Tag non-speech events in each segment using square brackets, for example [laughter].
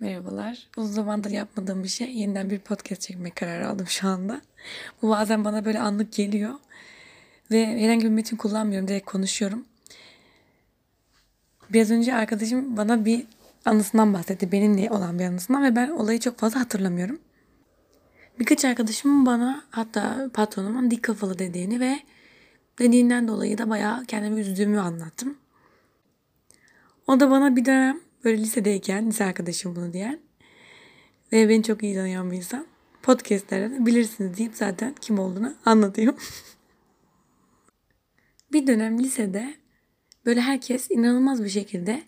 Merhabalar. Uzun zamandır yapmadığım bir şey. Yeniden bir podcast çekmek kararı aldım şu anda. Bu bazen bana böyle anlık geliyor. Ve herhangi bir metin kullanmıyorum. Direkt konuşuyorum. Biraz önce arkadaşım bana bir anısından bahsetti. Benimle olan bir anısından ve ben olayı çok fazla hatırlamıyorum. Birkaç arkadaşımın bana hatta patronumun dik kafalı dediğini ve dediğinden dolayı da bayağı kendimi üzdüğümü anlattım. O da bana bir dönem böyle lisedeyken lise arkadaşım bunu diyen ve beni çok iyi tanıyan bir insan podcastlerde bilirsiniz deyip zaten kim olduğunu anlatıyor. [laughs] bir dönem lisede böyle herkes inanılmaz bir şekilde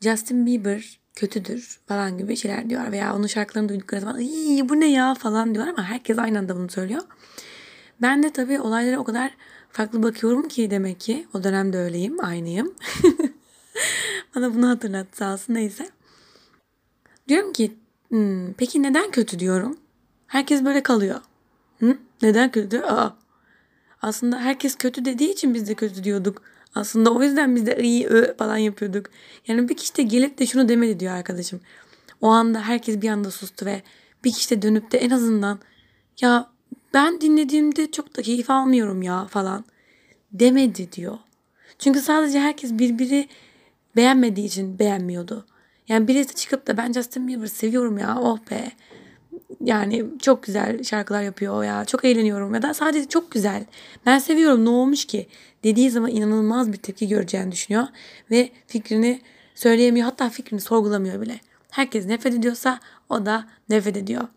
Justin Bieber kötüdür falan gibi şeyler diyor veya onun şarkılarını duydukları zaman bu ne ya falan diyor ama herkes aynı anda bunu söylüyor. Ben de tabii olaylara o kadar farklı bakıyorum ki demek ki o dönemde öyleyim, aynıyım. [laughs] Bana bunu hatırlattı sağ olsun neyse. Diyorum ki hmm, peki neden kötü diyorum. Herkes böyle kalıyor. Hı? Neden kötü? Aa. Aslında herkes kötü dediği için biz de kötü diyorduk. Aslında o yüzden biz de iyi ö falan yapıyorduk. Yani bir kişi de gelip de şunu demedi diyor arkadaşım. O anda herkes bir anda sustu ve bir kişi de dönüp de en azından ya ben dinlediğimde çok da keyif almıyorum ya falan demedi diyor. Çünkü sadece herkes birbiri beğenmediği için beğenmiyordu. Yani birisi çıkıp da ben Justin Bieber seviyorum ya oh be. Yani çok güzel şarkılar yapıyor ya. Çok eğleniyorum ya da sadece çok güzel. Ben seviyorum ne olmuş ki dediği zaman inanılmaz bir tepki göreceğini düşünüyor. Ve fikrini söyleyemiyor hatta fikrini sorgulamıyor bile. Herkes nefret ediyorsa o da nefret ediyor.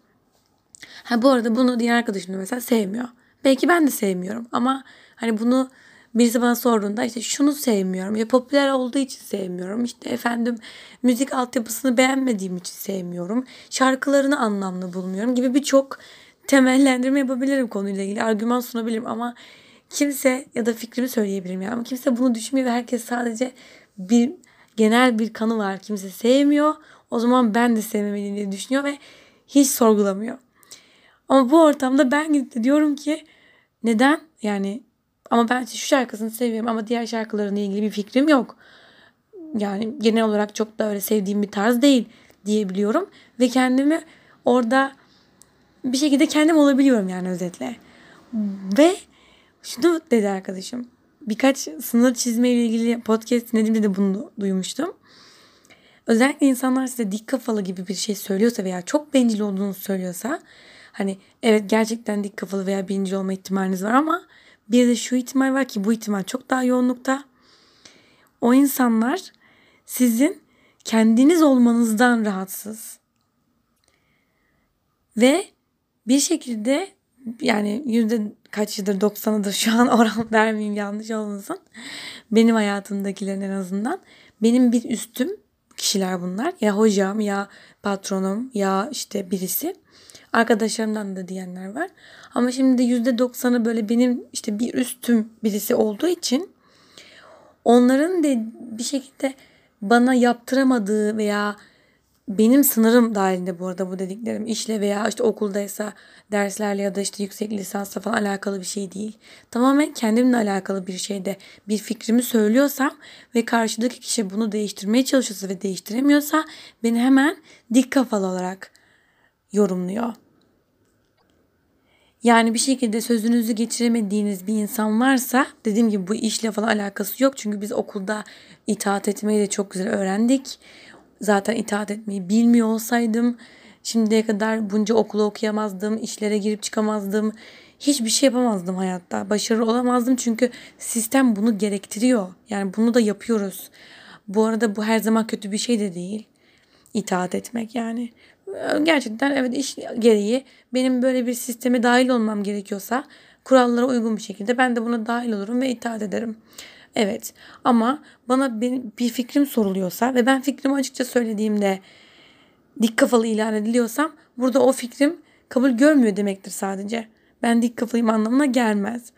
Ha bu arada bunu diğer arkadaşım da mesela sevmiyor. Belki ben de sevmiyorum ama hani bunu birisi bana sorduğunda işte şunu sevmiyorum ya popüler olduğu için sevmiyorum. İşte efendim müzik altyapısını beğenmediğim için sevmiyorum. Şarkılarını anlamlı bulmuyorum gibi birçok temellendirme yapabilirim konuyla ilgili. Argüman sunabilirim ama kimse ya da fikrimi söyleyebilirim yani. Ama kimse bunu düşünmüyor ve herkes sadece bir genel bir kanı var. Kimse sevmiyor. O zaman ben de sevmemeliyim diye düşünüyor ve hiç sorgulamıyor. Ama bu ortamda ben gidip diyorum ki neden? Yani ama ben şu şarkısını seviyorum ama diğer şarkılarına ilgili bir fikrim yok. Yani genel olarak çok da öyle sevdiğim bir tarz değil diyebiliyorum. Ve kendimi orada bir şekilde kendim olabiliyorum yani özetle. Ve şunu dedi arkadaşım. Birkaç sınır çizme ile ilgili podcast dinlediğimde de bunu duymuştum. Özellikle insanlar size dik kafalı gibi bir şey söylüyorsa veya çok bencil olduğunu söylüyorsa hani evet gerçekten dik kafalı veya bencil olma ihtimaliniz var ama bir de şu ihtimal var ki bu ihtimal çok daha yoğunlukta. O insanlar sizin kendiniz olmanızdan rahatsız. Ve bir şekilde yani yüzde kaçıdır doksanıdır şu an [laughs] oran vermeyeyim yanlış olmasın. Benim hayatımdakilerin en azından. Benim bir üstüm kişiler bunlar. Ya hocam ya patronum ya işte birisi. Arkadaşlarımdan da diyenler var. Ama şimdi yüzde doksanı böyle benim işte bir üstüm birisi olduğu için onların da bir şekilde bana yaptıramadığı veya benim sınırım dahilinde bu arada bu dediklerim işle veya işte okuldaysa derslerle ya da işte yüksek lisansla falan alakalı bir şey değil. Tamamen kendimle alakalı bir şeyde bir fikrimi söylüyorsam ve karşıdaki kişi bunu değiştirmeye çalışıyorsa ve değiştiremiyorsa beni hemen dik kafalı olarak yorumluyor. Yani bir şekilde sözünüzü geçiremediğiniz bir insan varsa dediğim gibi bu işle falan alakası yok. Çünkü biz okulda itaat etmeyi de çok güzel öğrendik. Zaten itaat etmeyi bilmiyor olsaydım şimdiye kadar bunca okulu okuyamazdım, işlere girip çıkamazdım. Hiçbir şey yapamazdım hayatta. Başarılı olamazdım çünkü sistem bunu gerektiriyor. Yani bunu da yapıyoruz. Bu arada bu her zaman kötü bir şey de değil. İtaat etmek yani gerçekten evet iş gereği benim böyle bir sisteme dahil olmam gerekiyorsa kurallara uygun bir şekilde ben de buna dahil olurum ve itaat ederim. Evet ama bana bir fikrim soruluyorsa ve ben fikrimi açıkça söylediğimde dik kafalı ilan ediliyorsam burada o fikrim kabul görmüyor demektir sadece. Ben dik kafalıyım anlamına gelmez.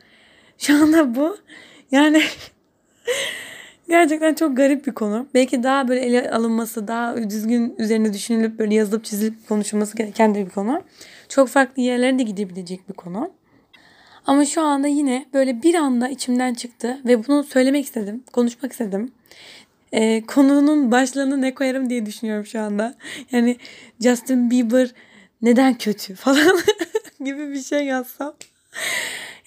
Şu anda bu yani [laughs] Gerçekten çok garip bir konu. Belki daha böyle ele alınması, daha düzgün üzerine düşünülüp böyle yazılıp çizilip konuşulması gereken de bir konu. Çok farklı yerlere de gidebilecek bir konu. Ama şu anda yine böyle bir anda içimden çıktı ve bunu söylemek istedim, konuşmak istedim. e, konunun başlığını ne koyarım diye düşünüyorum şu anda. Yani Justin Bieber neden kötü falan [laughs] gibi bir şey yazsam.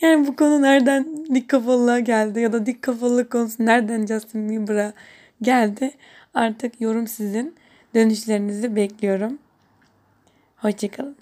Yani bu konu nereden dik kafalılığa geldi ya da dik kafalılık konusu nereden Justin Bieber'a geldi. Artık yorum sizin. Dönüşlerinizi bekliyorum. Hoşçakalın.